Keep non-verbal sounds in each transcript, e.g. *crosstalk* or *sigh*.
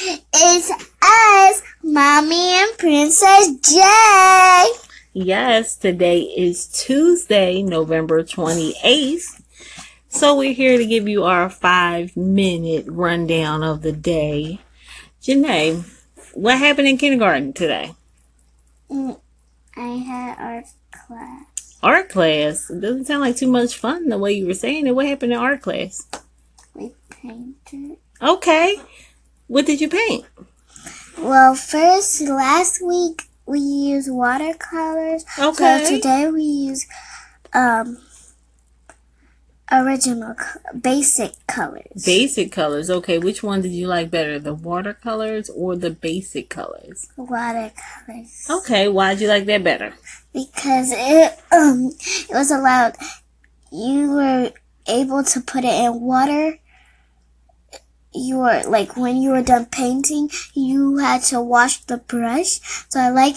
It's us, Mommy and Princess J. Yes, today is Tuesday, November 28th. So we're here to give you our five minute rundown of the day. Janae, what happened in kindergarten today? Mm, I had art class. Art class. It doesn't sound like too much fun the way you were saying it. What happened in art class? We painted. Okay. What did you paint? Well, first, last week we used watercolors. Okay. So today we use um original basic colors. Basic colors. Okay, which one did you like better, the watercolors or the basic colors? watercolors. Okay, why did you like that better? Because it um it was allowed you were able to put it in water. You were like when you were done painting, you had to wash the brush. So I like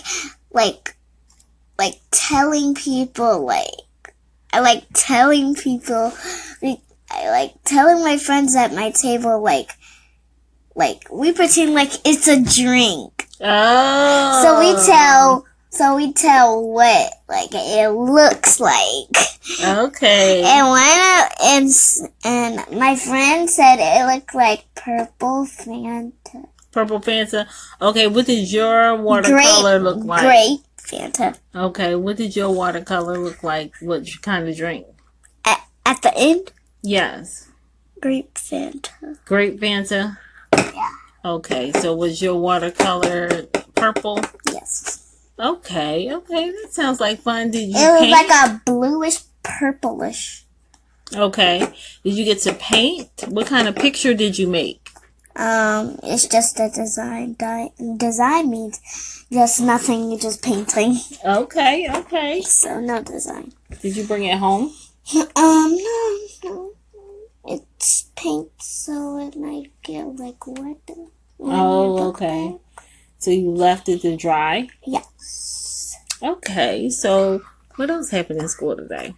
like like telling people like I like telling people like, I like telling my friends at my table like like we pretend like it's a drink. Oh. So we tell so we tell what like it looks like. Okay. And one of, and and my friend said it looked like purple Fanta. Purple Fanta. Okay, what did your watercolor Grape, look like? grape Fanta. Okay, what did your watercolor look like? What kind of drink? At, at the end, Yes. grape Fanta. Grape Fanta. Yeah. Okay, so was your watercolor purple? Yes. Okay, okay, that sounds like fun. Did you It was paint? like a bluish purplish. okay. Did you get to paint? What kind of picture did you make? Um, it's just a design. Di- design means just nothing, You just painting. Okay, okay. So no design. Did you bring it home? *laughs* Um, no, no. It's paint, so it might get like wet. when Oh, you okay. So you left it to dry? Yes. Okay, so what else happened in school today?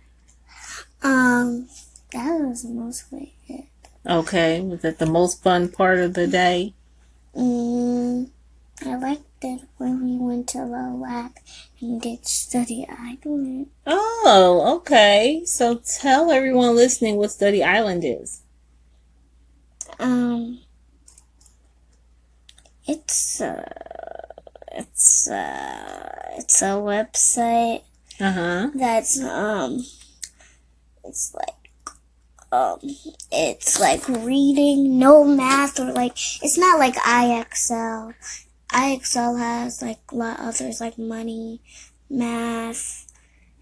Um, that was mostly it. Okay, was that the most fun part of the day? Mm, I liked it when we went to the lab and did study island. Oh, okay. So tell everyone listening what Study Island is. Um, it's uh, it's uh, it's a website Uh huh. that's um it's like um it's like reading no math or like it's not like IXL. IXL has like a lot others like money, math,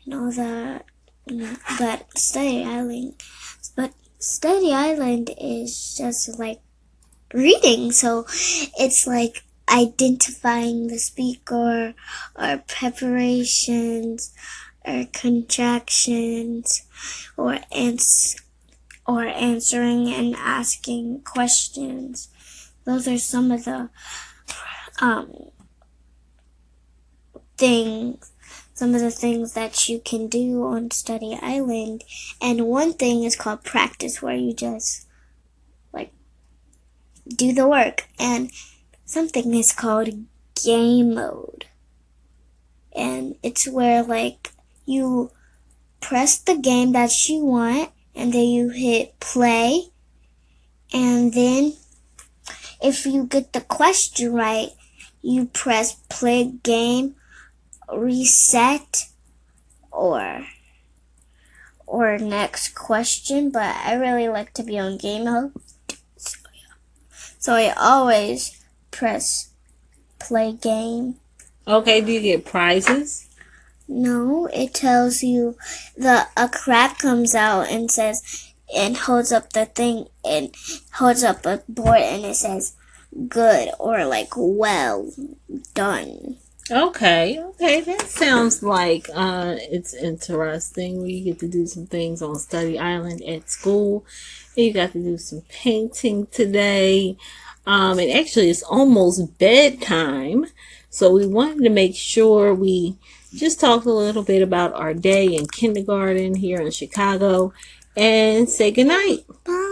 and all that. But Study Island, but Study Island is just like reading. So it's like identifying the speaker or preparations or contractions or ans- or answering and asking questions. Those are some of the um, things, some of the things that you can do on Study Island. And one thing is called practice, where you just like do the work. And something is called game mode. And it's where like you press the game that you want and then you hit play. And then if you get the question right, you press play game, reset, or or next question. But I really like to be on game mode, so, so I always press play game. Okay, do you get prizes? No, it tells you the a crab comes out and says and holds up the thing and holds up a board and it says good or like well done. Okay, okay, that sounds like uh, it's interesting. We get to do some things on Study Island at school. You got to do some painting today. Um, and actually, it's almost bedtime. So we wanted to make sure we just talk a little bit about our day in kindergarten here in Chicago and say goodnight. Bye.